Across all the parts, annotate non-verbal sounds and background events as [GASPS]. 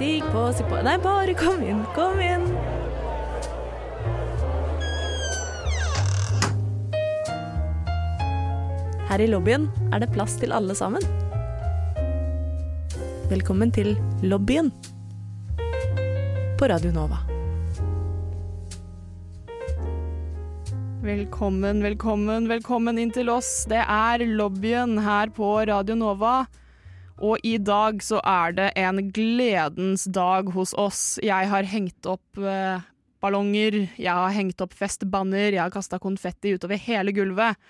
Stig på, stig på Nei, bare kom inn, kom inn. Her i lobbyen er det plass til alle sammen. Velkommen til lobbyen på Radio Nova. Velkommen, velkommen, velkommen inn til oss. Det er lobbyen her på Radio Nova. Og i dag så er det en gledens dag hos oss. Jeg har hengt opp eh, ballonger, jeg har hengt opp festbanner, jeg har kasta konfetti utover hele gulvet.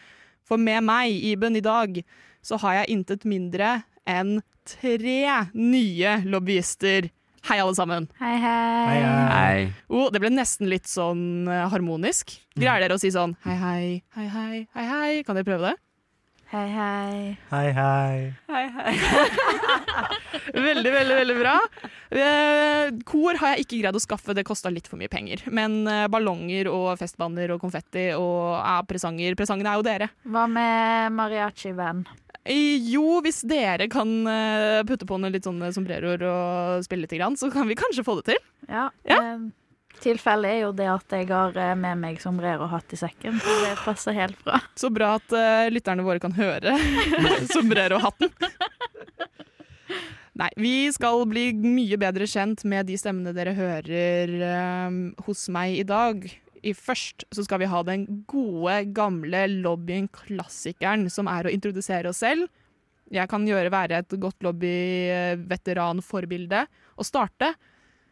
For med meg, Iben, i dag, så har jeg intet mindre enn tre nye lobbyister. Hei, alle sammen. Hei, hei. Hei. Oh, det ble nesten litt sånn eh, harmonisk. Greier dere å si sånn hei, hei, hei, hei, hei, hei? Kan dere prøve det? Hei, hei. Hei, hei. Hei, hei. [LAUGHS] Veldig, veldig, veldig bra. Eh, kor har jeg ikke greid å skaffe, det kosta litt for mye penger. Men eh, ballonger og festbanner og konfetti og ja, presanger Presangene er jo dere. Hva med mariachi-band? Eh, Jo, hvis dere kan eh, putte på noen litt sånne sombreroer og spille litt, så kan vi kanskje få det til. Ja. Ja. Eh, Tilfellet er jo det at jeg har eh, med meg sombrero og hatt i sekken, så det passer helt bra. Så bra at uh, lytterne våre kan høre [LAUGHS] sombrero-hatten. Nei, vi skal bli mye bedre kjent med de stemmene dere hører um, hos meg i dag. I først så skal vi ha den gode, gamle lobbyen-klassikeren, som er å introdusere oss selv. Jeg kan gjøre være et godt lobby-veteran-forbilde og starte.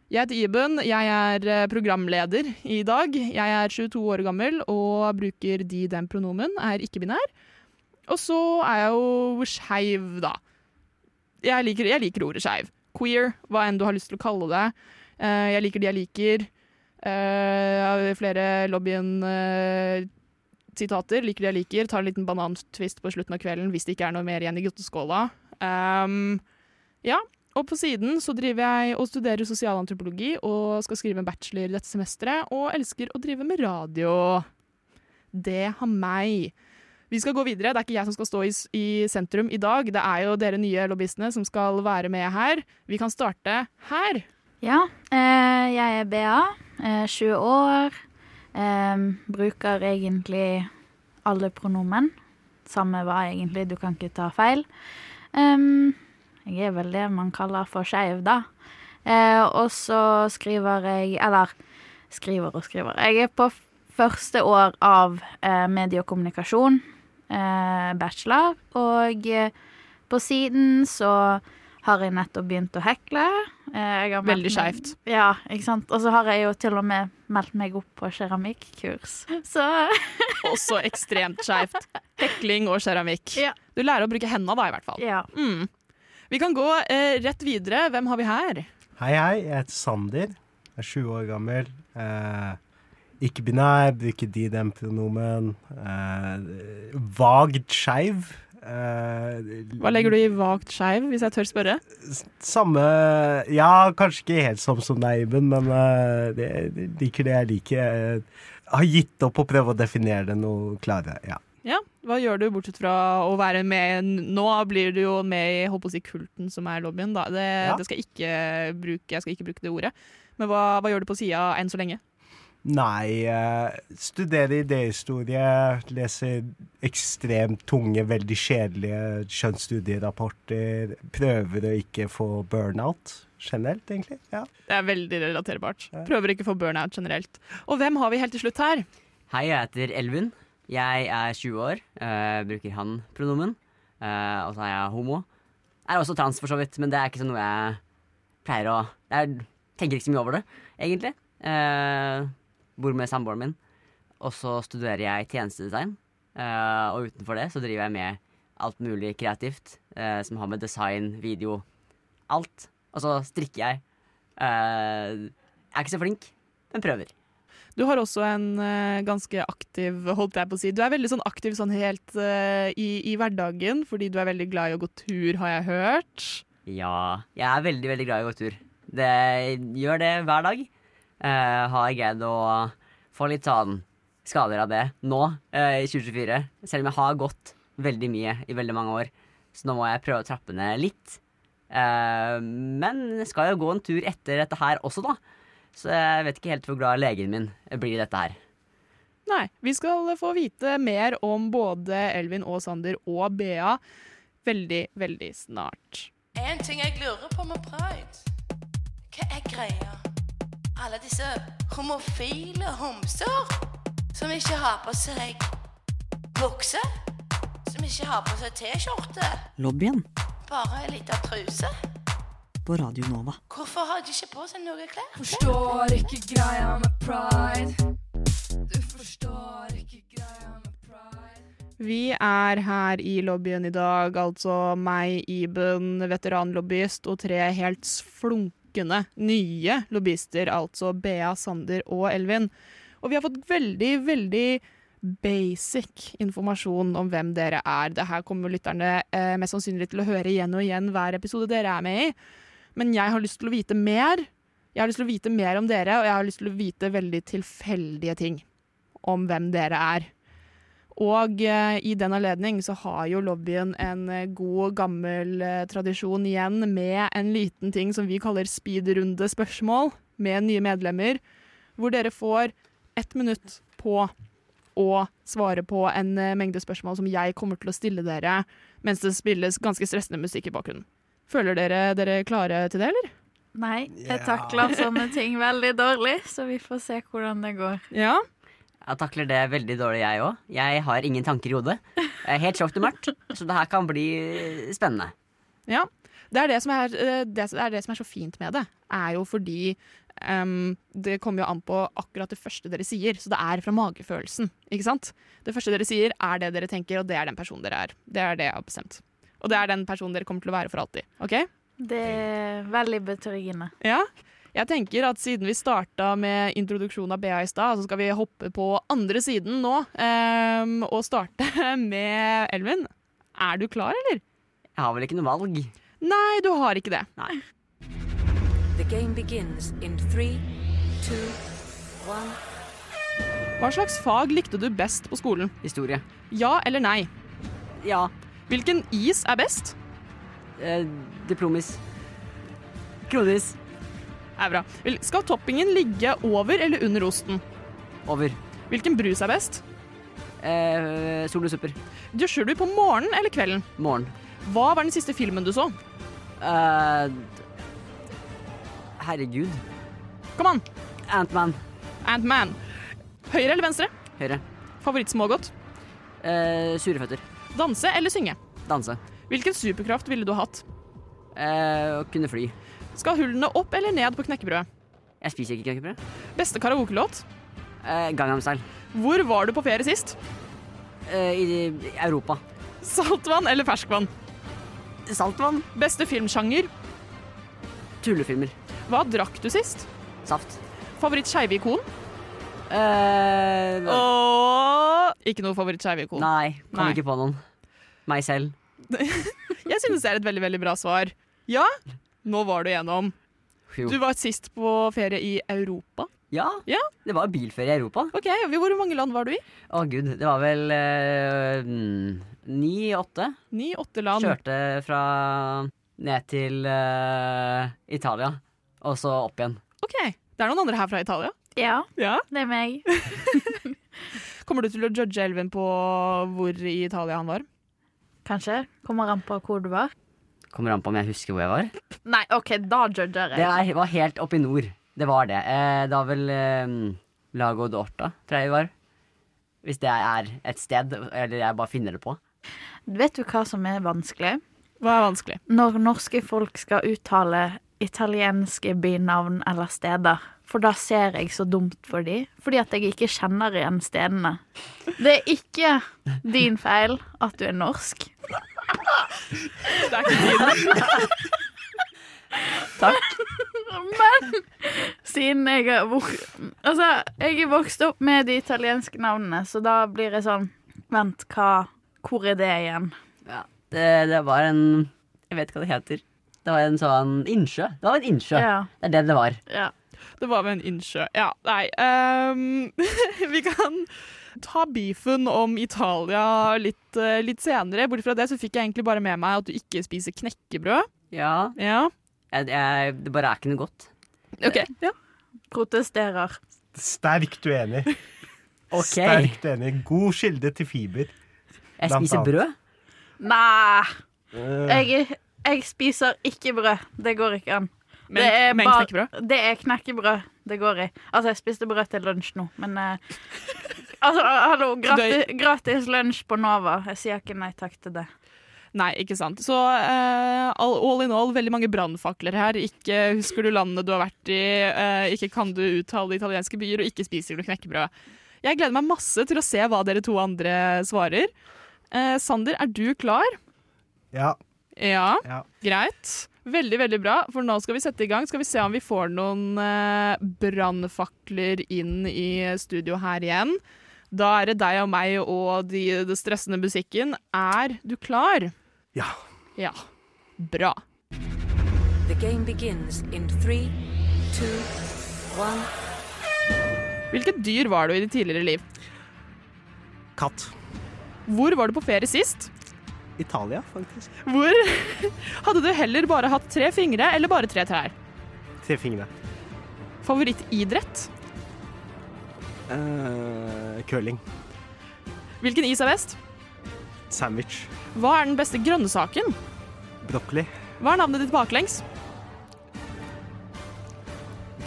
Jeg heter Iben, jeg er eh, programleder i dag. Jeg er 22 år gammel og bruker de, den pronomen, er ikke-binær. Og så er jeg jo skeiv, da. Jeg liker, jeg liker ordet skeiv. Queer, hva enn du har lyst til å kalle det. Eh, jeg liker de jeg liker. Eh, jeg har flere lobbyen-sitater. liker de jeg liker. Tar en liten banantvist på slutten av kvelden hvis det ikke er noe mer igjen i gutteskåla. Um, ja, og på siden så driver jeg og studerer sosialantropologi og skal skrive en bachelor dette semesteret, og elsker å drive med radio. Det har meg. Vi skal gå videre. Det er ikke jeg som skal stå i, i sentrum i dag. Det er jo dere nye lobbyistene som skal være med her. Vi kan starte her. Ja, eh, jeg er BA. eh, 20 år. Eh, bruker egentlig alle pronomen. Samme hva egentlig, du kan ikke ta feil. Em, jeg er vel det man kaller for skeiv, da. Eh, og så skriver jeg Eller skriver og skriver. Jeg er på første år av eh, medie og kommunikasjon, eh, bachelor. Og eh, på siden så har jeg nettopp begynt å hekle. Eh, Veldig skeivt. Ja, ikke sant. Og så har jeg jo til og med meldt meg opp på keramikkurs. [LAUGHS] Så [LAUGHS] Også ekstremt skeivt. Hekling og keramikk. Ja. Du lærer å bruke henda da, i hvert fall. ja. Mm. Vi kan gå eh, rett videre. Hvem har vi her? Hei, hei. Jeg heter Sander. Jeg er 20 år gammel. Eh, ikke binær, bruker de, dem pronomen. Eh, vagt skeiv. Eh, Hva legger du i vagt skeiv, hvis jeg tør spørre? Samme Ja, kanskje ikke helt som som deg, Iben, men eh, det, det liker det jeg liker. Jeg har gitt opp å prøve å definere det noe klarere. Ja. Ja, Hva gjør du bortsett fra å være med Nå blir du jo med i holdt på å si, kulten som er lobbyen. Da. Det, Ja. det skal jeg ikke bruke, jeg skal ikke bruke det ordet. Men hva, hva gjør du på sida enn så lenge? Nei, studere studerer idéhistorie, leser ekstremt tunge, veldig kjedelige kjønnsstudierapporter. Prøver å ikke få burnout generelt, egentlig. Ja. Det er veldig relaterbart. Prøver ikke å få burnout generelt. Og hvem har vi helt til slutt her? Hei, jeg heter Elvin. Jeg er 20 år, uh, bruker han-pronomen. Uh, og så er jeg homo. Er også trans, for så vidt, men det er ikke sånn noe jeg pleier å Jeg tenker ikke så mye over det, egentlig. Uh, bor med samboeren min. Og så studerer jeg tjenestedesign. Uh, og utenfor det så driver jeg med alt mulig kreativt eh, som har med design, video, alt. Og så strikker jeg. Eh, jeg er ikke så flink, men prøver. Du har også en uh, ganske aktiv holdt jeg på å si. Du er veldig sånn aktiv sånn helt uh, i, i hverdagen, fordi du er veldig glad i å gå tur, har jeg hørt. Ja, jeg er veldig, veldig glad i å gå tur. Det gjør det hver dag. Uh, har greid å få litt sånn skader av det nå, i 2024. Selv om jeg har gått veldig mye i veldig mange år. Så nå må jeg prøve å trappe ned litt. Men skal jo gå en tur etter dette her også, da. Så jeg vet ikke helt hvor glad legen min blir i dette her. Nei, vi skal få vite mer om både Elvin og Sander og Bea veldig, veldig snart. En ting jeg lurer på med pride. Hva er greia? Alle disse homofile homser som ikke har på seg bukse, som ikke har på seg T-skjorte, Lobbyen bare ei lita truse. På Radio Nova. Hvorfor har de ikke på seg noe klær? Forstår ikke greia med pride. Du forstår ikke greia med pride. Vi er her i lobbyen i dag, altså meg, Iben, veteranlobbyist, og tre helt flunkende nye lobbyister, altså Bea, Sander og Elvin. Og vi har fått veldig, veldig basic informasjon om hvem dere er. Det her kommer lytterne eh, mest sannsynlig til å høre igjen og igjen hver episode dere er med i. Men jeg har lyst til å vite mer. Jeg har lyst til å vite mer om dere, og jeg har lyst til å vite veldig tilfeldige ting om hvem dere er. Og eh, i den anledning så har jo lobbyen en eh, god, gammel eh, tradisjon igjen med en liten ting som vi kaller speedrunde spørsmål med nye medlemmer, hvor dere får ett minutt på å svare på en eh, mengde spørsmål som jeg kommer til å stille dere mens det spilles ganske stressende musikk i bakgrunnen. Føler dere dere klare til det, eller? Nei, jeg takler sånne ting veldig dårlig, så vi får se hvordan det går. Ja. Jeg takler det veldig dårlig, jeg òg. Jeg har ingen tanker i hodet. Jeg er helt sjokk og mørkt, så det her kan bli spennende. Ja. Det er det, som er, eh, det er det som er så fint med det, er jo fordi um, det kommer jo an på akkurat det første dere sier, så det er fra magefølelsen, ikke sant? Det første dere sier er det dere tenker, og det er den personen dere er. Det er det jeg har bestemt. Og det er den personen dere kommer til å være for alltid, ok? Det er veldig betryggende. Ja. Jeg tenker at siden vi starta med introduksjon av BA i stad, så skal vi hoppe på andre siden nå um, og starte [LAUGHS] med Elvin. Er du klar, eller? Jeg har vel ikke noe valg. Nei, du har ikke det. The game begins in three, two, one. Hva slags fag likte du best på skolen? Historie. Ja eller nei? Ja. Hvilken is er best? Eh, diplomis. Kronis. Er bra. Skal toppingen ligge over eller under osten? Over. Hvilken brus er best? Eh, sol og supper. Dusjer du på morgenen eller kvelden? Morgen. Hva var den siste filmen du så? Eh, herregud. Kom an! Antman. Ant-Man. Høyre eller venstre? Høyre. Favorittsmågodt? Eh, sureføtter. Danse eller synge? Danse. Hvilken superkraft ville du hatt? Eh, å kunne fly. Skal hullene opp eller ned på knekkebrød? Jeg spiser ikke knekkebrød. Beste karaokelåt? Eh, Gangnam Style. Hvor var du på ferie sist? Eh, I Europa. Saltvann eller ferskvann? Saltvann. Beste filmsjanger? Tullefilmer. Hva drakk du sist? Saft. Favoritt-skeive-ikon? Eh, Og ikke noe favoritt-skeive-ikon. Nei, kom Nei. ikke på noen. Meg selv. [LAUGHS] Jeg synes det er et veldig veldig bra svar. Ja, nå var du igjennom. Jo. Du var sist på ferie i Europa. Ja, Ja. det var bilferie i Europa. Ok, Hvor mange land var du i? Å gud, det var vel eh, mm, ni-åtte. Ni-åtte land. Kjørte fra ned til uh, Italia, og så opp igjen. Ok, Det er noen andre her fra Italia. Ja, Ja. det er meg. [LAUGHS] Kommer du til å judge Elvin på hvor i Italia han var? Kanskje. Kommer an på hvor du var. Kommer an på om jeg husker hvor jeg var. Nei, OK, da judger Det jeg. er, var helt oppe i nord. Det var det. Eh, da vel eh, Lago d'Orta, tror jeg det var. Hvis det er et sted, eller jeg bare finner det på. Vet du hva som er vanskelig? Hva er vanskelig? Når norske folk skal uttale italienske bynavn eller steder. For da ser jeg så dumt for de, fordi at jeg ikke kjenner igjen stedene. Det er ikke din feil at du er norsk. Det er ikke din. Men siden jeg vokst Altså, jeg er vokst opp med de italienske navnene, så da blir jeg sånn Vent, hva Hvor er det igjen? Ja. Det, det var en Jeg vet ikke hva det heter. Det var en sånn innsjø. Det var en innsjø. Ja. Det er det det var. ja. Det var ved en innsjø. Ja, nei um, [LAUGHS] Vi kan ta beefen om Italia litt, eh, litt senere. Bort fra det så fikk jeg egentlig bare med meg at du ikke spiser knekkebrød. Ja, Ja, jeg, jeg, det bare er ikke noe godt. ok. Ja. Protesterer. Sterkt uenig. [LAUGHS] okay. Sterkt uenig. God kilde til fiber. jeg spiser annet. brød. Nei, Eh, jeg, jeg spiser ikke brød. Det går ikke an. Men, det er men knekkebrød? Det er knekkebrød det går i. Altså, jeg spiste brød til lunsj nå, men eh, [LAUGHS] Altså, hallo, gratis, gratis lunsj på Nova. Jeg sier ikke nei takk til det. Nei, ikke sant. Så uh, all, all in all, veldig mange brannfakler her. Ikke husker du landet du har vært i, uh, ikke kan du uttale italienske byer, og ikke spiser du knekkebrød. Jeg gleder meg masse til å se hva dere to andre svarer. Uh, Sander, er du klar? ja. Ja, Ja. greit. Veldig, veldig bra, for nå skal vi sette i gang. Skal vi se om vi får noen eh, brannfakler inn i studio her igjen. Da er det deg og meg og de, det stressende musikken. Er du klar? Ja. Ja. Bra. The game begins in three, two, one. Hvilket dyr var du i ditt tidligere liv? Katt. Hvor var du på ferie sist? Italia, faktisk. Hvor [LAUGHS] Hadde du heller bare hatt tre fingre eller bare tre trær? Tre fingre. Favorittidrett? Uh, curling. Hvilken is er best? Sandwich. Hva er den beste grønnsaken? Brokkoli. Hva er navnet ditt baklengs?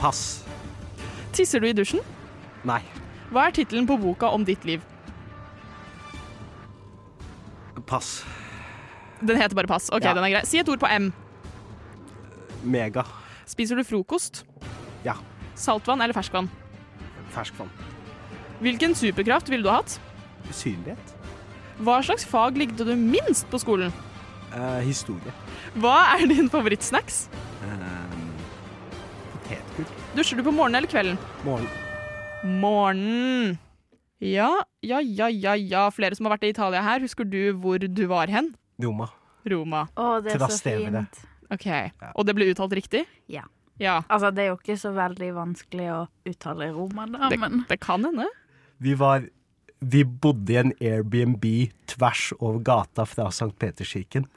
Pass. Tisser du i dusjen? Nei. Hva er tittelen på boka om ditt liv? Pass. Den heter bare Pass. Ok, Ja. den er grei. Si et ord på M. Mega. Spiser du frokost? Ja. Saltvann eller ferskvann? Ferskvann. Hvilken superkraft ville du ha hatt? Usynlighet. Hva slags fag likte du minst på skolen? Eh, historie. Hva er din favorittsnacks? Eh, potetgull. Dusjer du på morgenen eller kvelden? Morgen. Morgen. Ja, ja, ja, ja, ja. Flere som har vært i Italia her. Husker du hvor du var hen? Roma. Roma. Å, det er så fint. Ok. Og det ble uttalt riktig? Ja. Ja, Altså, det er jo ikke så veldig vanskelig å uttale Roma, da, det, men det kan hende. Vi var Vi bodde i en Airbnb tvers over gata fra St. Peterskirken.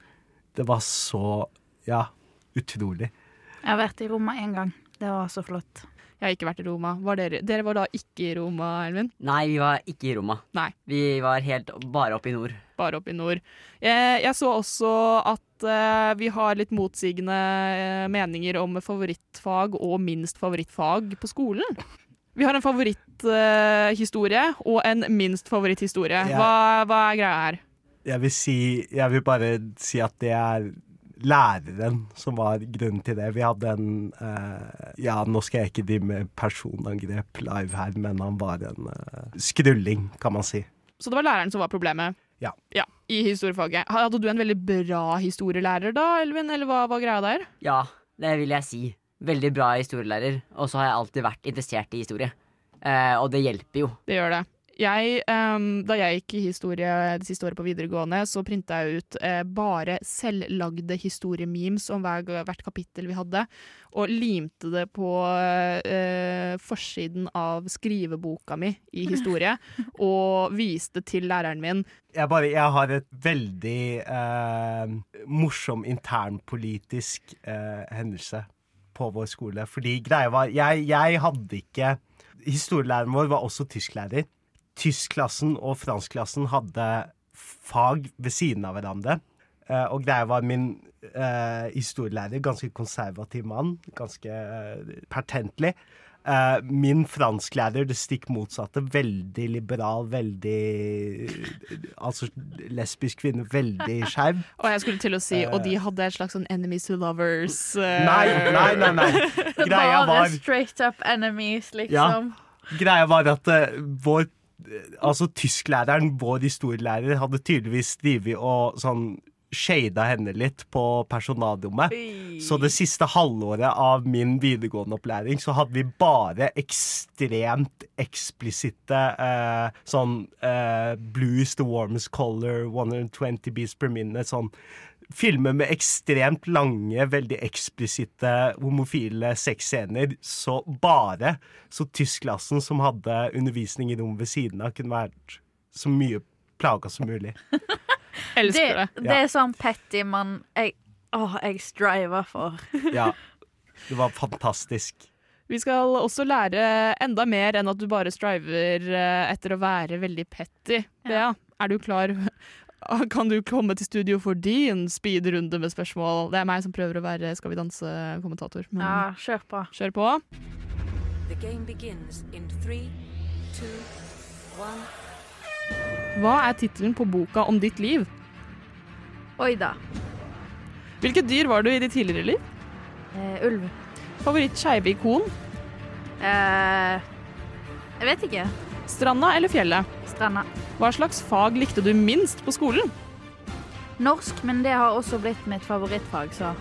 Det var så Ja, utrolig. jeg har vært i Roma én gang. Det var så flott. Jeg har ikke vært i Roma. Var dere, dere var da ikke i Roma, Elvin? Nei, vi var ikke i Roma. Nei. Vi var helt bare oppe i nord. Bare oppe i nord. Jeg, jeg så også at uh, vi har litt motsigende eh, meninger om favorittfag og minst favorittfag på skolen. Vi har en favoritthistorie og en minst favoritthistorie. Ja. Hva, hva er greia her? Jeg vil si Jeg vil bare si at det er læreren som var grunnen til det. Vi hadde en uh, Ja, nå skal jeg ikke drive med personangrep live her, men han var en uh, skrulling, kan man si. Så det var læreren som var problemet? Ja. I historiefaget. Hadde du en veldig bra historielærer da, Elvin, eller hva var greia der? Ja, det vil jeg si. Veldig bra historielærer. Og så har jeg alltid vært interessert i historie. Uh, og det hjelper jo. Det gjør det. Jeg, um, da jeg gikk i historie det siste året på videregående, så printa jeg ut eh, bare selvlagde historiememes om hver, hvert kapittel vi hadde, og limte det på eh, forsiden av skriveboka mi i historie, [LAUGHS] og viste til læreren min. Jeg, bare, jeg har et veldig eh, morsom internpolitisk eh, hendelse på vår skole. Fordi greia var Jeg, jeg hadde ikke Historielæreren vår var også tysklærer. Tyskklassen og franskklassen hadde fag ved siden av hverandre. Eh, og greia var min eh, historielærer, ganske konservativ mann, ganske eh, pertentlig. Eh, min fransklærer, det stikk motsatte, veldig liberal, veldig Altså lesbisk kvinne, veldig skeiv. [LAUGHS] Og jeg skulle til å si, og de hadde et slags sånn enemies to lovers. Nei, nei, nei. nei. [LAUGHS] Greia Bare var straight up enemies, Ja. liksom. Greia var at vår Altså tysklæreren, vår historielærer, hadde tydeligvis drevet og sånn shada henne litt på personalrommet. Så det siste halvåret av min videregående opplæring så hadde vi bare ekstremt eksplisitte eh, sånn eh, Blue is the warmest color, 120 beats per minute, sånn filmer med ekstremt lange, veldig eksplisitte homofile sexscener, så bare så tyskklassen som hadde undervisning i rommet ved siden av, kunne vært så mye plaga som mulig. [LAUGHS] Elsker det. Det er sånn petty man jeg, Åh, jeg striver for. Ja. [LAUGHS] Det var fantastisk. Vi skal også lære enda mer enn at du bare striver eh, etter å være veldig petty. Bea, er du klar? [LAUGHS] Kan du komme til studio for din speedrunde med spørsmål? Det er meg som prøver å være Skal vi danse-kommentator. Ja, kjør på. Kjør på. The game begins in three, two, one. Hva er tittelen på boka om ditt liv? Oi da. Hvilket dyr var du i ditt tidligere liv? Eh, ulv. Favoritt skeive ikon? Eh, jeg vet ikke. Stranda eller fjellet? Stranda. Hva slags fag likte du minst på skolen? Norsk, men det har også blitt mitt favorittfag, så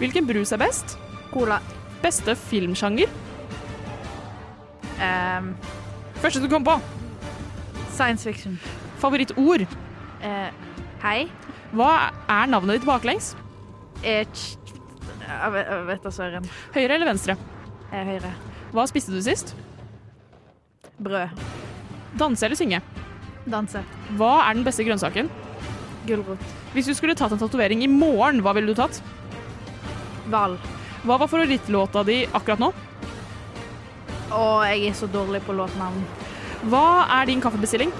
Hvilken brus er best? cola. Beste filmsjanger? Um, Første du kom på. science fiction. Favorittord? Uh, hei. Hva er navnet ditt baklengs? Eh, jeg vet, da søren. Høyre eller venstre? Eh, høyre. Hva spiste du sist? Brød. Danse eller synge? Danse. Hva er den beste grønnsaken? Gulrot. Hvis du skulle tatt en tatovering i morgen, hva ville du tatt? Hval. Hva var favorittlåta di akkurat nå? Å, jeg er så dårlig på låtnavn. Hva er din kaffebestilling?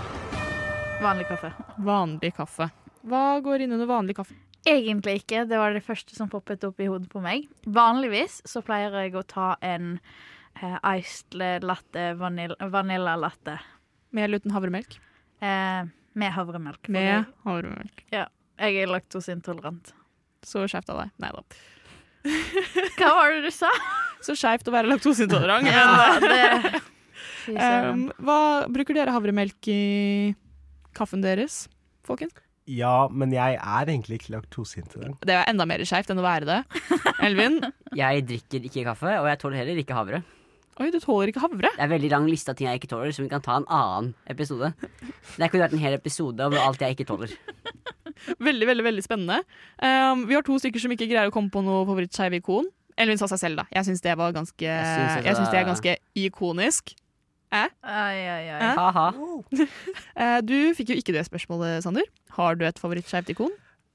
Vanlig kaffe. Vanlig kaffe. Hva går inn under vanlig kaffe? Egentlig ikke. Det var det første som poppet opp i hodet på meg. Vanligvis så pleier jeg å ta en eh, iced latte, vanil vanilla latte. Med eller uten havremelk? Eh, med havremelk. Med Jeg, havremelk. ja, jeg er laktoseintolerant. Så skjevt av deg. Nei da. [LAUGHS] Hva var det du sa? Så skeivt å være laktoseintolerant. Ja, det [LAUGHS] um, hva bruker dere havremelk i kaffen deres, folkens? Ja, men jeg er egentlig ikke laktoseintolerant. Det er enda mer skeivt enn å være det. Elvin? [LAUGHS] Jeg drikker ikke kaffe, og jeg tåler heller ikke havre. Oi, du tåler ikke havre? Det er veldig lang liste av ting jeg ikke tåler, som vi kan ta en annen episode. Det kunne vært en hel episode om alt jeg ikke tåler. Veldig, veldig veldig spennende. Um, vi har to stykker som ikke greier å komme på noe favorittskeiv ikon. Elvin sa seg selv, da. Jeg syns det var ganske synes det Jeg syns det er ganske ikonisk. Eh? Ai, ai, ai. Hæ? Ha-ha. [LAUGHS] Eh, du fikk jo ikke det spørsmålet, Sander. Har du et favorittskeivt ikon?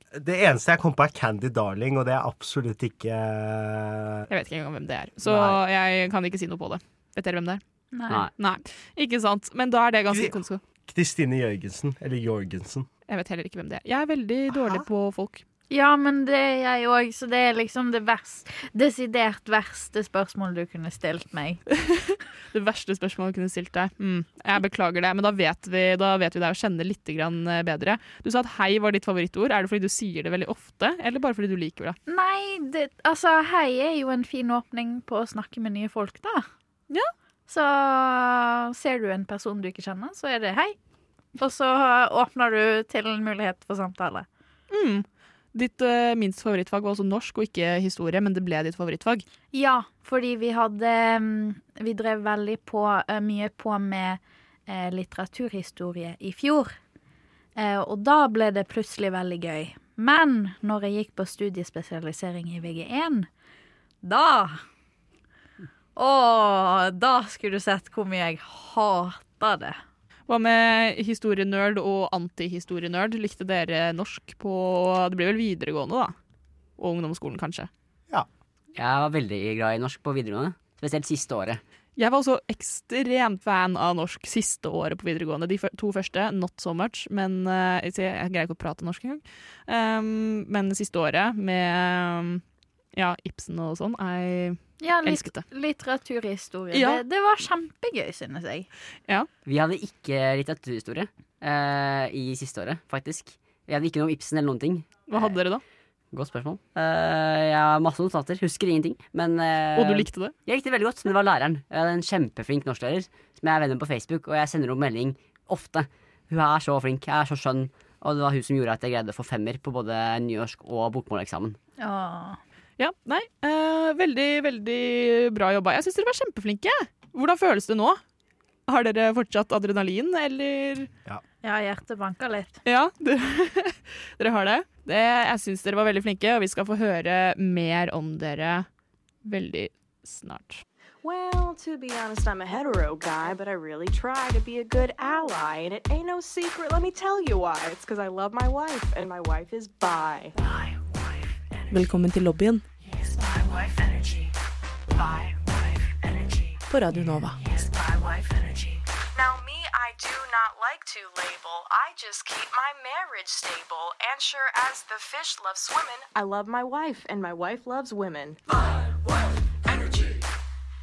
Det eneste jeg kom på, er Candy Darling, og det er absolutt ikke Jeg vet ikke engang hvem det er, så Nei. jeg kan ikke si noe på det. Vet dere hvem det er? Nei. Nei. Ikke sant. Men da er det ganske konsko. Kristine Jørgensen. Eller Jorgensen. Jeg vet heller ikke hvem det er. Jeg er veldig dårlig på folk. Ja, men det er jeg òg, så det er liksom det verst, desidert verste spørsmålet du kunne stilt meg. [LAUGHS] Det verste spørsmålet du kunne stilt deg. Mm, jeg beklager det, men da vet vi, da vet vi det og kjenner litt grann eh, bedre. Du sa at hei var ditt favorittord. Er det fordi du sier det veldig ofte, eller bare fordi du liker det? Nei, det, altså hei er jo en fin åpning på å snakke med nye folk, da. Ja. Så ser du en person du ikke kjenner, så er det hei. Og så åpner du til en mulighet for samtale. Mm. Ditt uh, minst favorittfag var også norsk og ikke historie, men det ble ditt favorittfag. Ja, fordi vi hadde mm, Vi drev veldig på, eh, mye på med eh, litteraturhistorie i fjor. Eh, og da ble det plutselig veldig gøy. Men når jeg gikk på studiespesialisering i VG1, da Å, da skulle du sett hvor mye jeg hater det. Hva med historienerd og antihistorienerd? Likte dere norsk på Det blir vel videregående, da? Og ungdomsskolen, kanskje. Ja. Jeg var veldig glad i norsk på videregående. Spesielt siste året. Jeg var også ekstremt fan av norsk siste året på videregående. De to første, not so much, men eh, jeg greier ikke å prate norsk engang. Um, men siste året, med um, ja, Ibsen og sånn, jeg Ja, litt, elsket det. litteraturhistorie. Ja. Det, det var kjempegøy, synes jeg. Vi hadde ikke litteraturhistorie eh, i siste året, faktisk. Vi hadde ikke noe om Ibsen eller noen ting. Hva hadde dere da? Godt spørsmål. Uh, jeg har masse notater, husker ingenting. Men uh, Og du likte det? Jeg likte det veldig godt, men det var læreren. Jeg hadde en kjempeflink norsklærer som jeg er venner på Facebook, og jeg sender henne melding ofte. Hun er så flink, jeg er så skjønn, og det var hun som gjorde at jeg greide å få femmer på både nynorsk og bokmåleksamen. Åh. Ja, nei. Uh, veldig, veldig bra jobba. Jeg syns dere var kjempeflinke. Hvordan føles det nå? Har dere fortsatt adrenalin, eller Ja, hjertet banker litt. Ja, [LAUGHS] dere, dere har det. Det, jeg syns dere var veldig flinke, og vi skal få høre mer om dere veldig snart. Well, to be honest, I'm a hetero guy, but I really try to be a good ally. And it ain't no secret, let me tell you why. It's because I love my wife, and my wife is bi. Velkommen til lobbyen på Radio Nova. Now, me, I do not like to label. I just keep my marriage stable. And sure as the fish love swimming, I love my wife, and my wife loves women.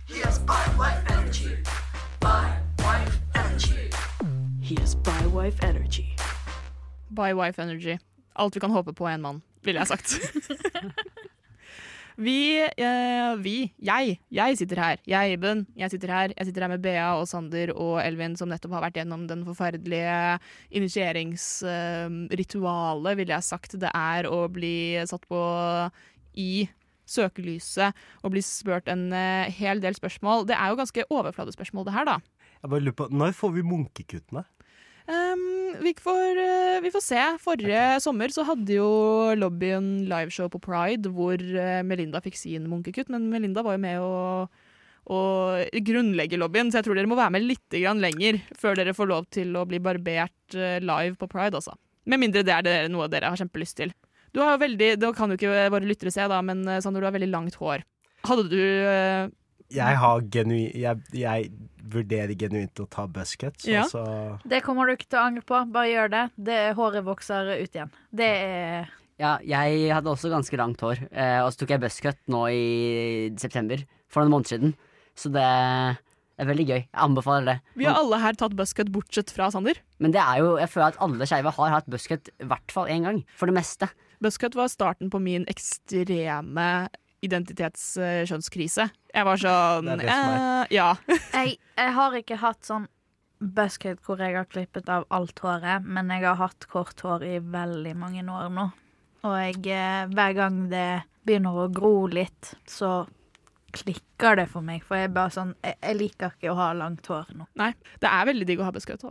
He has bi wife energy. By Wife Energy. Alt vi kan håpe på er en mann, ville jeg sagt. [LAUGHS] vi, eh, vi, jeg, jeg sitter her. Jeg, Iben, jeg sitter her. Jeg sitter her med Bea og Sander og Elvin, som nettopp har vært gjennom den forferdelige initieringsritualet, ville jeg sagt, det er å bli satt på i søkelyset og bli spurt en eh, hel del spørsmål. Det er jo ganske overfladespørsmål, det her, da. Jeg bare lurer på, Når får vi munkekuttene? Vi, får, eh, vi får se. Forrige sommer så hadde jo lobbyen liveshow på Pride, hvor eh, Melinda fikk sin munkekutt. Men Melinda var jo med å, og grunnlegge lobbyen, så jeg tror dere må være med litt lenger før dere får lov til å bli barbert eh, live på Pride, altså. Med mindre det er det noe dere har kjempelyst til. Du har jo veldig, Det kan jo ikke våre lyttere se, da, men Sander, du har veldig langt hår. Hadde du Jeg har genu... Jeg, jeg vurderer genuint å ta buzzcuts, Ja. og så Det kommer du ikke til å angre på. Bare gjør det. det håret vokser ut igjen. Det er Ja, jeg hadde også ganske langt hår, eh, og så tok jeg buzzcut nå i september, for noen måneder siden. Så det er veldig gøy. Jeg anbefaler det. Vi har alle her tatt buzzcut bortsett fra Sander. Men det er jo, jeg føler at alle skeive har hatt buzzcut i hvert fall én gang. For det meste. Buzzcut var starten på min ekstreme identitetskjønnskrise. Jeg var sånn Det det eh, Ja. [LAUGHS] jeg, jeg har ikke hatt sånn buzzcut hvor jeg har klippet av alt håret, men jeg har hatt kort hår i veldig mange år nå. Og jeg, eh, hver gang det begynner å gro litt, så klikker det for meg. For jeg bare sånn Jeg, jeg liker ikke å ha langt hår nå. Nei, det er veldig digg å ha buzzcut.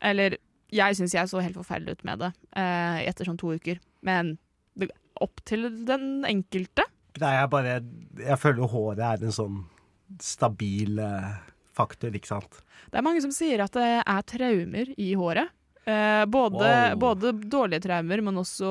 Eller jeg syns jeg så helt forferdelig ut med det eh, etter sånn to uker. Men det, opp til den enkelte. Nei, jeg bare Jeg føler håret er en sånn stabil eh, faktor, ikke sant? Det er mange som sier at det er traumer i håret. Eh, både, Wow. både dårlige traumer, men også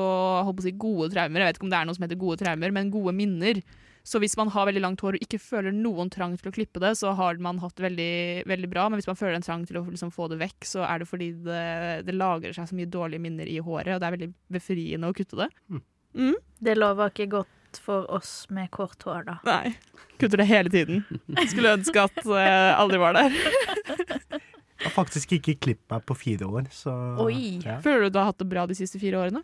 si, gode traumer. Jeg vet ikke om det er noe som heter gode traumer, men gode minner. Så hvis man har veldig langt hår og ikke føler noen trang til å klippe det, så har man hatt veldig, veldig bra. Men hvis man føler en trang til å liksom få det vekk, så er det fordi det, det lagrer seg så mye dårlige minner i håret, og det er veldig befriende å kutte det. Mm. Det lover ikke godt for oss med kort hår, da. Nei. Kutter det hele tiden. Skulle ønske at jeg aldri var der. Jeg har faktisk ikke klippet meg på fire år, så Oi. Ja. Føler du du har hatt det bra de siste fire årene?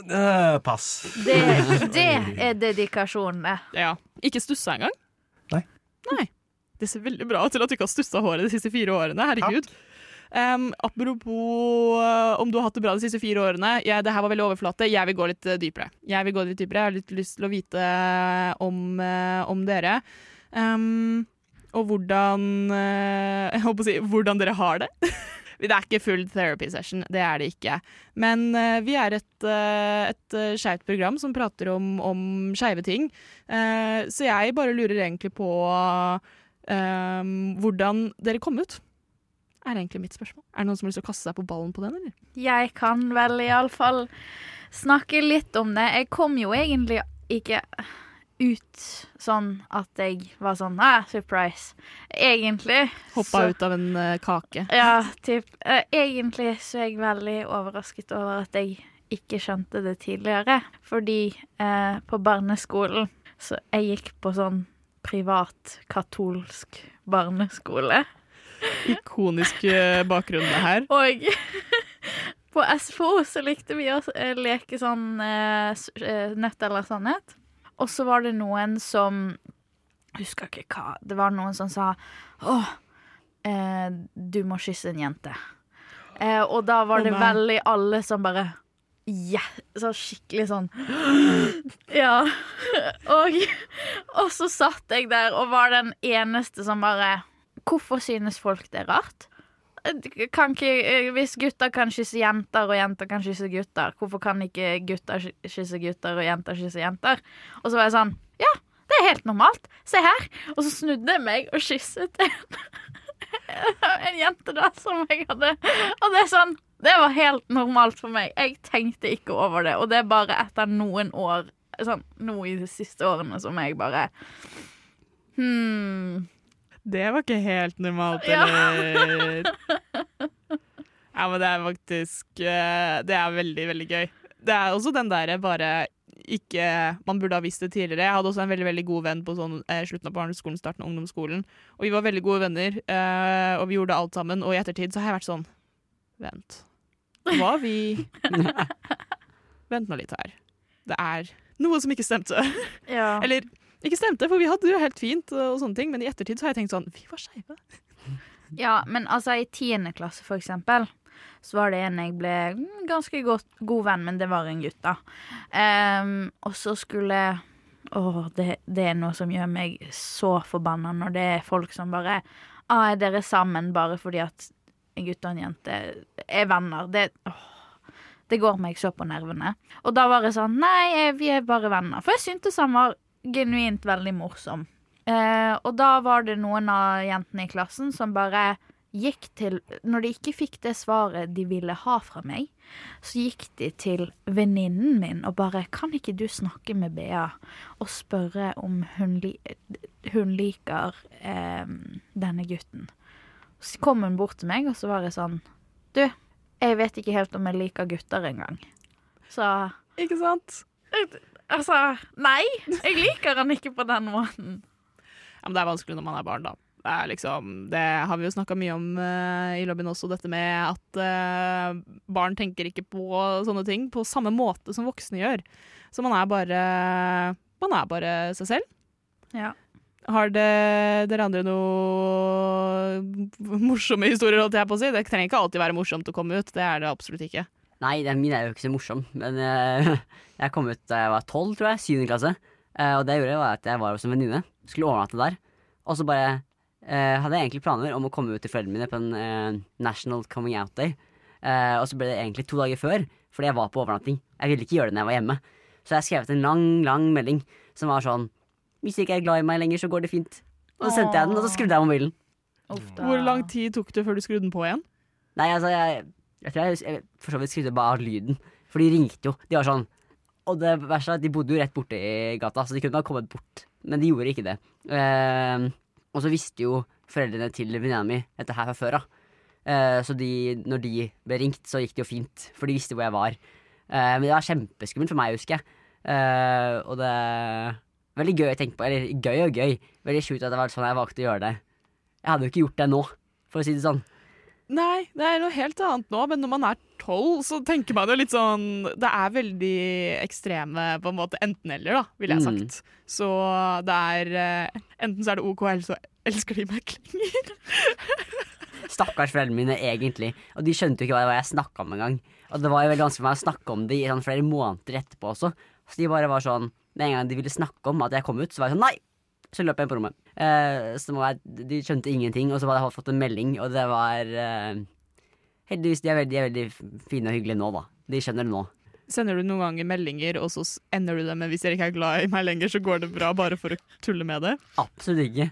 Uh, pass. Det, [LAUGHS] det er dedikasjon, det. Ja. Ikke stussa engang? Nei. Nei. Det ser veldig bra ut til at du ikke har stussa håret de siste fire årene. Herregud. Um, apropos uh, om du har hatt det bra de siste fire årene. Ja, det her var veldig overflate. Jeg vil gå litt uh, dypere. Jeg vil gå litt dypere. Jeg har litt lyst til å vite uh, om, om dere. Um, og hvordan [LAUGHS] Jeg holdt på å si hvordan dere har det. [LAUGHS] Det er ikke full therapy session, det er det ikke. Men uh, vi er et, uh, et skeivt program som prater om, om skeive ting. Uh, så jeg bare lurer egentlig på uh, hvordan dere kom ut. Er egentlig mitt spørsmål. Er det noen som har lyst til å kaste seg på ballen på den, eller? Jeg kan vel iallfall snakke litt om det. Jeg kom jo egentlig ikke ut sånn at jeg var sånn ah, surprise. Egentlig Hoppa så- ut av en uh, kake. Ja, typ. Uh, egentlig så er jeg veldig overrasket over at jeg ikke skjønte det tidligere. Fordi uh, på barneskolen Så jeg gikk på sånn privat katolsk barneskole. Ikonisk bakgrunn det her. Og [LAUGHS] på SFO så likte vi å eh, leke sånn eh, eh, nødt eller sannhet. Og så var det noen som Husker ikke hva. Det var noen som sa Å, eh, du må kysse en jente. Eh, og da var det veldig alle som bare Ja, så skikkelig sånn [GASPS] Ja. [LAUGHS] Og, og så satt jeg der og var den eneste som bare Hvorfor synes folk det er rart? ikke, eh, Hvis gutter kan kysse jenter, og jenter kan kysse gutter, hvorfor kan ikke gutter kysse gutter og jenter kysse jenter? Og så var jeg sånn Ja, det er helt normalt. Se her. Og så snudde jeg meg og kysset en, [LAUGHS] en jente da som jeg hadde Og det er sånn Det var helt normalt for meg. Jeg tenkte ikke over det, og det er bare etter noen år Sånn nå i de siste årene som jeg bare Hm. Det var ikke helt normalt, eller? [LAUGHS] Ja, men det er faktisk eh, Det er veldig, veldig gøy. Det er også den derre bare ikke Man burde ha visst det tidligere. Jeg hadde også en veldig veldig god venn på sånn, eh, slutten av barneskolen, starten av ungdomsskolen. Og vi var veldig gode venner, eh, og vi gjorde alt sammen. Og i ettertid så har jeg vært sånn Vent. Var vi [LAUGHS] Vent nå litt her. Det er noe som ikke stemte. Ja. Eller ikke stemte, for vi hadde det jo helt fint, og sånne ting, men i ettertid så har jeg tenkt sånn Vi var skeive. Ja, men altså i tiende klasse for eksempel Så var det en jeg ble mm, ganske godt, god venn Men det var en gutt da. Um, Og så skulle Åh, det, det er noe som gjør meg så forbanna Når det er folk som bare Ah, er dere sammen bare fordi at En gutt og en jente er venner? Det, åh, det går meg så på nervene. Og da var det sånn Nei, eh, vi er bare venner. For jeg syntes han var genuint veldig morsom Eh, og da var det noen av jentene i klassen som bare gikk til Når de ikke fikk det svaret de ville ha fra meg, så gikk de til venninnen min og bare Kan ikke du snakke med Bea og spørre om hun, li hun liker eh, denne gutten? Så kom hun bort til meg, og så var jeg sånn Du, jeg vet ikke helt om jeg liker gutter engang. Så Ikke sant? Altså, nei. Jeg liker han ikke på den måten. Ja, men det er vanskelig når man er barn, da. Det, liksom, det har vi jo snakka mye om uh, i lobbyen også, dette med at uh, barn tenker ikke på sånne ting på samme måte som voksne gjør. Så man er bare Man er bare seg selv. Ja. Har det, dere andre noe morsomme historier, holdt jeg på å si? Det trenger ikke alltid være morsomt å komme ut, det er det absolutt ikke. Nei, den min er jo ikke så morsom, men uh, [LAUGHS] jeg kom ut da jeg var tolv, tror jeg. Syvende klasse. Uh, og det jeg gjorde, var at jeg var hos en venninne. Skulle overnatte der. Og så bare uh, hadde jeg egentlig planer om å komme ut til foreldrene mine på en National Coming Out Day. Eh, og så ble det egentlig to dager før, fordi jeg var på overnatting. Jeg ville ikke gjøre det når jeg var hjemme. Så jeg skrev en lang, lang melding som var sånn Hvis du ikke er glad i meg lenger, så går det fint. Og så sendte jeg den, og så skrudde jeg mobilen. Hvor lang tid tok det før du skrudde den på igjen? Nei, altså, jeg, jeg tror jeg, jeg for så vidt skrudde bare av lyden. For de ringte jo. De var sånn Og det verste er de bodde jo rett borte i gata, så de kunne bare kommet bort. Men de gjorde ikke det. Eh, og så visste jo foreldrene til venninna mi dette her fra før av. Eh, så de, når de ble ringt, så gikk det jo fint, for de visste hvor jeg var. Eh, men det var kjempeskummelt for meg, husker jeg. Eh, og det veldig gøy å tenke på. Eller gøy og gøy. Veldig sjukt at det var sånn jeg valgte å gjøre det. Jeg hadde jo ikke gjort det nå, for å si det sånn. Nei, det er noe helt annet nå, men når man er tolv, så tenker man jo litt sånn Det er veldig ekstreme på en måte enten-eller, da, ville jeg Mm. sagt. Så det er eh, Enten så er det OK, eller så elsker de meg klinger. [LAUGHS] Stakkars foreldrene mine, egentlig. Og de skjønte jo ikke hva jeg snakka om engang. Og det var jo veldig vanskelig for meg å snakke om det i sånn flere måneder etterpå også. Så de bare var sånn Med en gang de ville snakke om at jeg kom ut, så var jeg sånn nei! Så løp jeg inn på rommet. Eh, så det være- de skjønte ingenting, og så hadde jeg fått en melding, og det var eh, Heldigvis, de er, veldig, de er veldig fine og hyggelige nå, da. De skjønner det nå. Sender du noen ganger meldinger, og så ender du det med 'hvis dere ikke er glad i meg lenger, så går det bra', bare for å tulle med det? Absolutt ikke.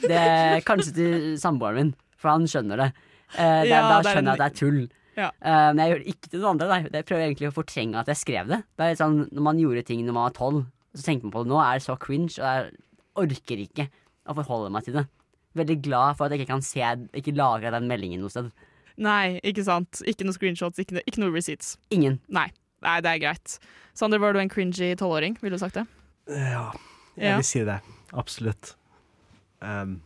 Det er kanskje til samboeren min, for han skjønner det. Eh, det, Ja, da er skjønner jeg at det er tull. Ja. Uh, men jeg gjør det ikke til noen andre. Nei. Jeg prøver egentlig å fortrenge at jeg skrev det. Det er sånn, Når man gjorde ting når man var tolv, så tenker man på det nå, er det så cringe, og jeg orker ikke å forholde meg til det. Veldig glad for at jeg ikke kan se Ikke lagre den meldingen noe sted. Nei, ikke sant. Ikke noen screenshots, ikke, ikke noen receipts. Ingen. Nei. Nei, det er greit. Sander, var du en cringy tolvåring? Ville du sagt det? Ja, jeg Ja. vil si det. Absolutt. Um,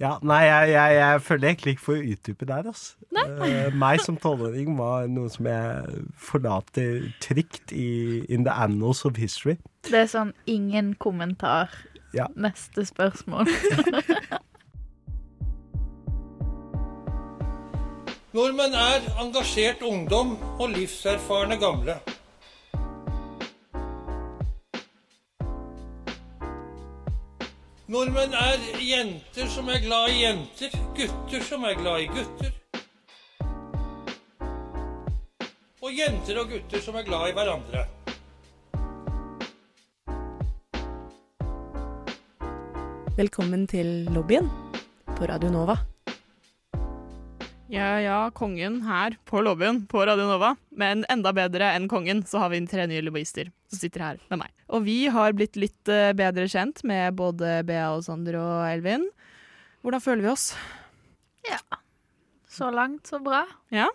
ja, nei, jeg, jeg, jeg føler jeg egentlig ikke får utdype der, altså. Uh, meg som tolvåring var noe som jeg forlater trygt i In the annals of history. Det er sånn ingen kommentar. Ja. Neste spørsmål. [LAUGHS] Nordmenn er engasjert ungdom og livserfarne gamle. Nordmenn er jenter som er glad i jenter, gutter som er glad i gutter. Og jenter og gutter som er glad i hverandre. Velkommen til lobbyen på Radio Nova. Ja, ja, kongen her på lobbyen på Radio Nova. Men enda bedre enn kongen, så har vi tre nye lobbyister som sitter her med meg. Og vi har blitt litt eh, bedre kjent med både Bea og Sander og Elvin. Hvordan føler vi oss? Ja. Så langt, så bra. Ja.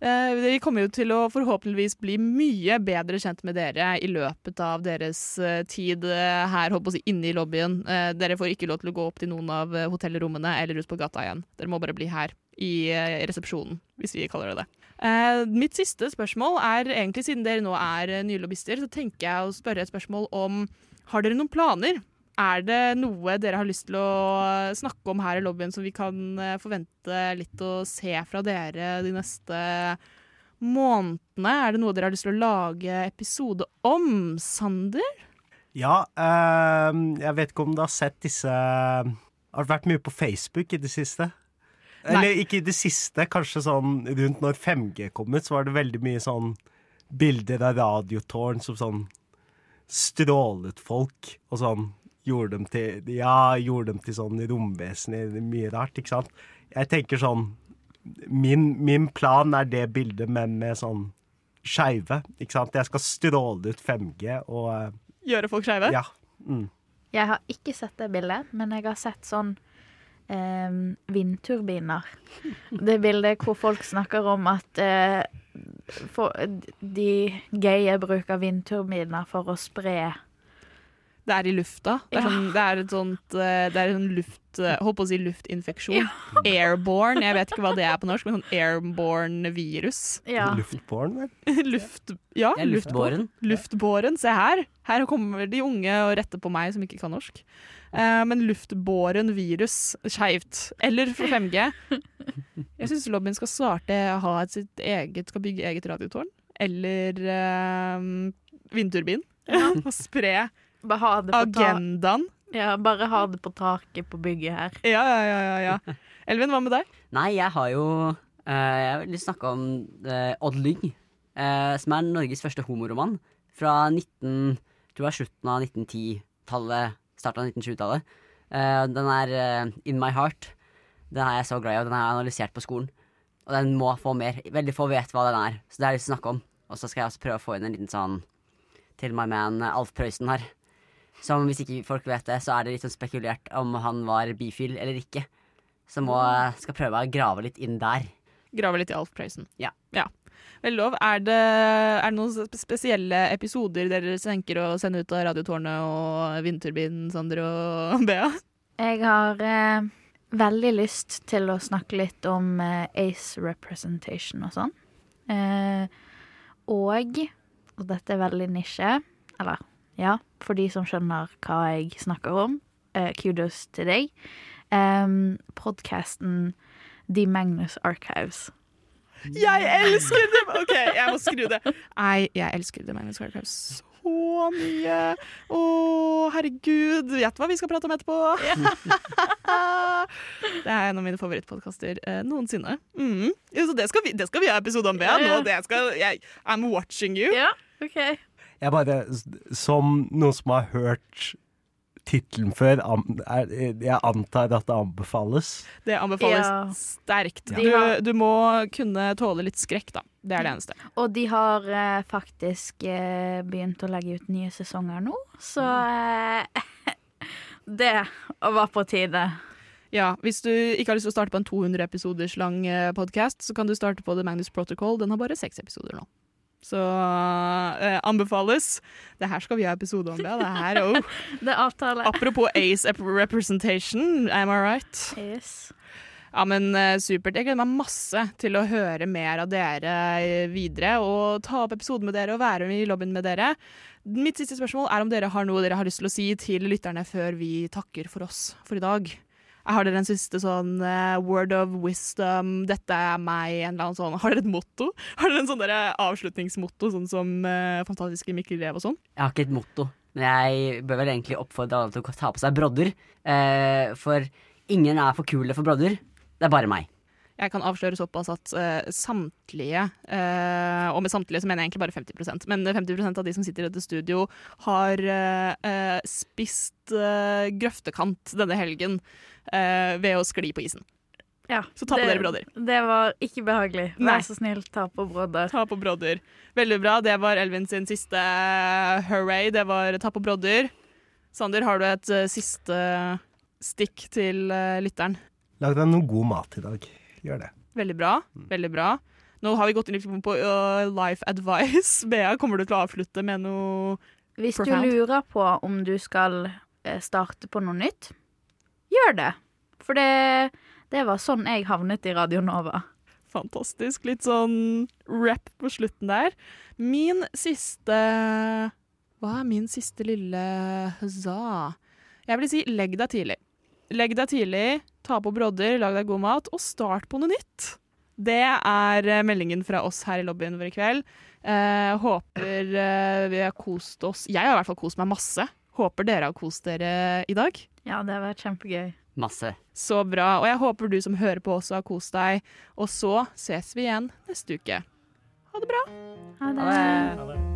Eh, vi kommer jo til å forhåpentligvis bli mye bedre kjent med dere i løpet av deres eh, tid eh, her, holdt på å si, inne i lobbyen. Dere får ikke lov til å gå opp til noen av hotellrommene eller ut på gata igjen. Dere må bare bli her i resepsjonen, hvis vi kaller det det. Eh, mitt siste spørsmål er egentlig, siden dere nå er nye lobbyister, så tenker jeg å spørre et spørsmål om Har dere noen planer? Er det noe dere har lyst til å snakke om her i lobbyen som vi kan eh, forvente litt å se fra dere de neste månedene? Er det noe dere har lyst til å lage episode om, Sander? Ja, ehm, jeg vet ikke om du har sett disse Har vært mye på Facebook i det siste? Eller ikke i det siste, kanskje sånn rundt når 5G kom ut, så var det veldig mye sånn bilder av radiotårn som sånn strålet folk, og sånn gjorde dem til Ja, gjorde dem til sånn romvesener, mye rart, ikke sant? Jeg tenker sånn Min, min plan er det bildet, men med sånn skeive, ikke sant? Jeg skal stråle ut 5G og eh, Gjøre folk skeive? Ja. Mm. Jeg har ikke sett det bildet, men jeg har sett sånn eh, vindturbiner. Det bildet hvor folk snakker om at eh, for, de gaye bruker vindturbiner for å spre Det er i lufta. Det er, Ja. sånn, det er et sånt eh, Det er en luft eh, Holdt på å si luftinfeksjon. [LAUGHS] Airborne. Jeg vet ikke hva det er på norsk, men sånn airborne virus. Ja. Luftborn, vel? [LAUGHS] Luft, ja, er luftbåren. Luftbåren. Se her. Her kommer de unge og retter på meg som ikke kan norsk. Uh, men luftbåren virus, skeivt. Eller for 5G. [LAUGHS] Jeg syns lobbyen skal starte ha et sitt eget, skal bygge eget radiotårn. Eller uh, vindturbin. Og spre Bare ha det på ta- agendaen. Ja, bare ha det på taket på bygget her. Ja, ja, ja. ja, ja. [LAUGHS] Elvin, hva med deg? Nei, jeg har jo uh, Jeg vil snakke om uh, Odd Lyng, Uh, som er Norges første homoroman. Fra 19, tror jeg slutten av 1910-tallet, starten av 1920-tallet. Eh, den er In My Heart. Den er jeg så glad i, og den har jeg analysert på skolen. Og den må få mer. Veldig få vet hva den er, så det har jeg lyst til å snakke om. Og så skal jeg også prøve å få inn en liten sånn til my man Alf Prøysen her. Som hvis ikke folk vet det, så er det litt sånn spekulert om han var bifil eller ikke. Så må, skal prøve å grave litt inn der. Grave litt i Alf Prøysen. Ja. ja. Vel lov. Er det, er det noen spesielle episoder dere tenker å sende ut av Radiotårnet og Vindturbinen, Sander og [LAUGHS] Bea? Jeg har eh, veldig lyst til å snakke litt om eh, ace representation og sånn. Eh, og, og dette er veldig nisje, eller ja, for de som skjønner hva jeg snakker om, uh, kudos til deg, um, podcasten The Magnus Archives. Jeg elsker det! OK, jeg må skru det. Nei, jeg elsker The Magnus Archives så mye. Å, herregud. Vet hva vi skal prate om etterpå? [LAUGHS] det er en av mine favorittpodkaster eh, noensinne. Mm. Ja, Så det skal, vi, det skal vi ha episode om, Bea. Nå, skal, jeg, I'm watching you. Ja, ok. Jeg bare, som noen som har hørt tittelen før, er, jeg antar at det anbefales. Det anbefales Ja. sterkt. Du, du må kunne tåle litt skrekk, da. Det er det eneste. Og de har eh, faktisk eh, begynt å legge ut nye sesonger nå, så eh, [LAUGHS] Det var på tide. Ja, Hvis du ikke har lyst til å starte på en 200 episoders lang podkast, så kan du starte på The Magnus Protocol. Den har bare seks episoder nå. Så eh, anbefales. Det her skal vi ha episode om, ja. Det her, oh. [LAUGHS] Det avtale. Apropos Ace representation, am I right? Yes. Ja, men eh, supert. Jeg gleder meg masse til å høre mer av dere eh, videre, og ta opp episoden med dere og være med i lobbyen med dere. Mitt siste spørsmål er om dere har noe dere har lyst til å si til lytterne før vi takker for oss for i dag. Har dere en siste sånn uh, word of wisdom, dette er meg, en eller annen sånn Har dere et motto? [LAUGHS] Har dere en sånn avslutningsmotto, sånn som uh, fantastiske Mikkel Rev og sånn? Jeg har ikke et motto, Men jeg bør vel egentlig oppfordre alle til å ta på seg brodder. Uh, for ingen er for kule for brodder. Det er bare meg. Jeg kan avsløre såpass at uh, samtlige, uh, og med samtlige så mener jeg egentlig bare 50% men 50% av de som sitter i dette studio, har uh, eh, spist grøftekant denne helgen eh, ved å skli på isen. Ja, Så ta på det- dere brodder. Det var ikke behagelig. Vær så snill, ta på brodder. Ta på brodder. Veldig bra. Det var Elvin sin siste hurray. Det var ta på brodder. Sander, har du et siste stikk til lytteren? Lag deg noe god mat i dag. Gjør det. Veldig bra. Veldig bra. Nå har vi gått inn på uh, life advice. [LAUGHS] Bea, kommer du til å avslutte med noe Hvis du lurer på om du skal eh, starte på noe nytt, gjør det. For det, det var sånn jeg havnet i Radio Nova. Fantastisk. Litt sånn rap på slutten der. Min siste Hva er min siste lille huzza? Jeg vil si legg deg tidlig. Legg deg tidlig, ta på brodder, lag deg god mat, og start på noe nytt. Det er eh, meldingen fra oss her i lobbyen vår i kveld. Eh, håper eh, vi har kost oss Jeg har i hvert fall kost meg masse. Håper dere har kost dere i dag. Ja, det har vært kjempegøy. Masse. Så bra. Og jeg håper du som hører på også har kost deg. Og så ses vi igjen neste uke. Ha det bra. Ha det.